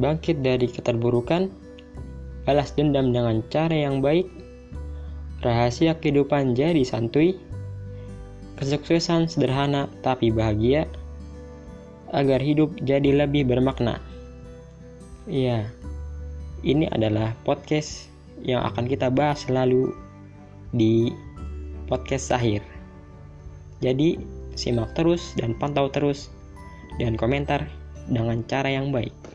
bangkit dari keterburukan, balas dendam dengan cara yang baik, rahasia kehidupan jadi santuy, kesuksesan sederhana tapi bahagia, agar hidup jadi lebih bermakna. Iya, ini adalah podcast yang akan kita bahas selalu di podcast akhir. Jadi, simak terus dan pantau terus dan komentar dengan cara yang baik.